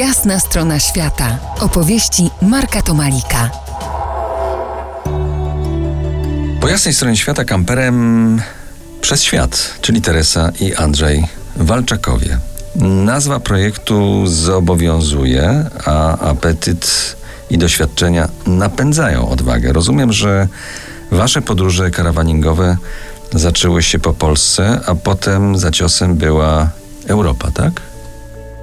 Jasna strona świata. Opowieści Marka Tomalika. Po jasnej stronie świata kamperem przez świat, czyli Teresa i Andrzej Walczakowie. Nazwa projektu zobowiązuje, a apetyt i doświadczenia napędzają odwagę. Rozumiem, że wasze podróże karawaningowe zaczęły się po Polsce, a potem za ciosem była Europa, tak?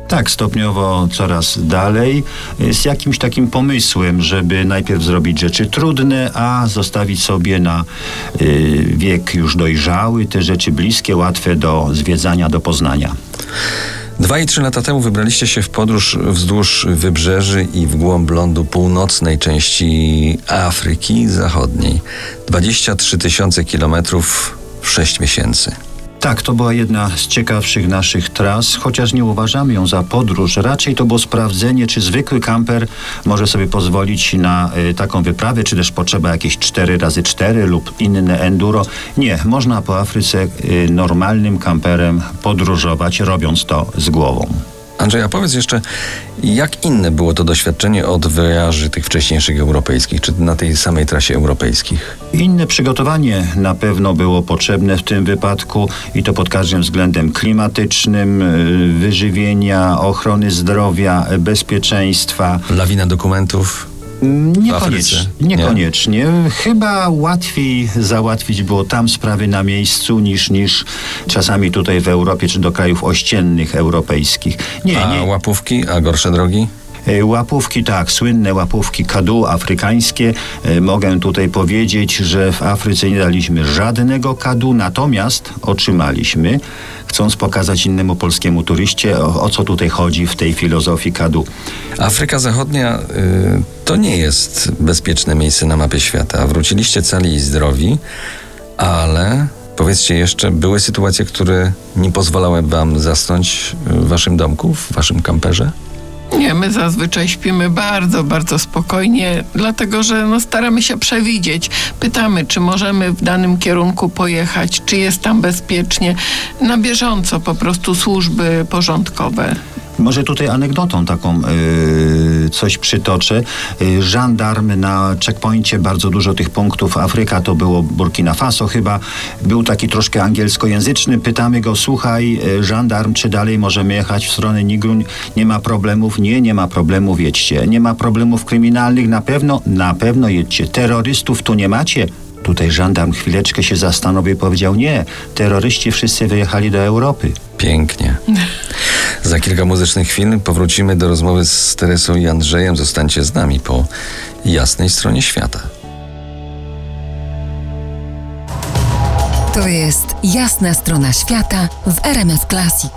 Tak, stopniowo coraz dalej, z jakimś takim pomysłem, żeby najpierw zrobić rzeczy trudne, a zostawić sobie na y, wiek już dojrzały te rzeczy bliskie, łatwe do zwiedzania, do poznania. Dwa i trzy lata temu wybraliście się w podróż wzdłuż wybrzeży i w głąb lądu północnej części Afryki Zachodniej. 23 tysiące kilometrów w 6 miesięcy. Tak, to była jedna z ciekawszych naszych tras, chociaż nie uważamy ją za podróż. Raczej to było sprawdzenie, czy zwykły kamper może sobie pozwolić na y, taką wyprawę, czy też potrzeba jakieś 4 razy 4 lub inne enduro. Nie, można po Afryce y, normalnym kamperem podróżować, robiąc to z głową. Andrzej, a powiedz jeszcze, jak inne było to doświadczenie od wyjaży tych wcześniejszych europejskich, czy na tej samej trasie europejskich? Inne przygotowanie na pewno było potrzebne w tym wypadku i to pod każdym względem klimatycznym, y, wyżywienia, ochrony zdrowia, bezpieczeństwa. Lawina dokumentów? Niekoniecznie. Niekoniecznie. Nie? Chyba łatwiej załatwić było tam sprawy na miejscu niż, niż czasami tutaj w Europie czy do krajów ościennych europejskich. Nie, a nie. łapówki, a gorsze drogi? E, łapówki, tak, słynne łapówki kadu afrykańskie. E, mogę tutaj powiedzieć, że w Afryce nie daliśmy żadnego kadu, natomiast otrzymaliśmy, chcąc pokazać innemu polskiemu turyście, o, o co tutaj chodzi w tej filozofii kadu. Afryka Zachodnia y, to nie jest bezpieczne miejsce na mapie świata. Wróciliście cali i zdrowi, ale Powiedzcie jeszcze, były sytuacje, które nie pozwalały wam zasnąć w waszym domku, w waszym kamperze? Nie, my zazwyczaj śpimy bardzo, bardzo spokojnie, dlatego że no, staramy się przewidzieć. Pytamy, czy możemy w danym kierunku pojechać, czy jest tam bezpiecznie. Na bieżąco po prostu służby porządkowe może tutaj anegdotą taką yy, coś przytoczę. Yy, żandarm na checkpoincie, bardzo dużo tych punktów. Afryka to było Burkina Faso chyba. Był taki troszkę angielskojęzyczny. Pytamy go, słuchaj, yy, żandarm, czy dalej możemy jechać w stronę Nigru? Nie ma problemów? Nie, nie ma problemów, jedźcie. Nie ma problemów kryminalnych? Na pewno? Na pewno jedźcie. Terrorystów tu nie macie? Tutaj żandarm chwileczkę się zastanowił i powiedział: Nie, terroryści wszyscy wyjechali do Europy. Pięknie. Za kilka muzycznych chwil powrócimy do rozmowy z Teresą i Andrzejem. Zostańcie z nami po jasnej stronie świata. To jest jasna strona świata w RMS Classic.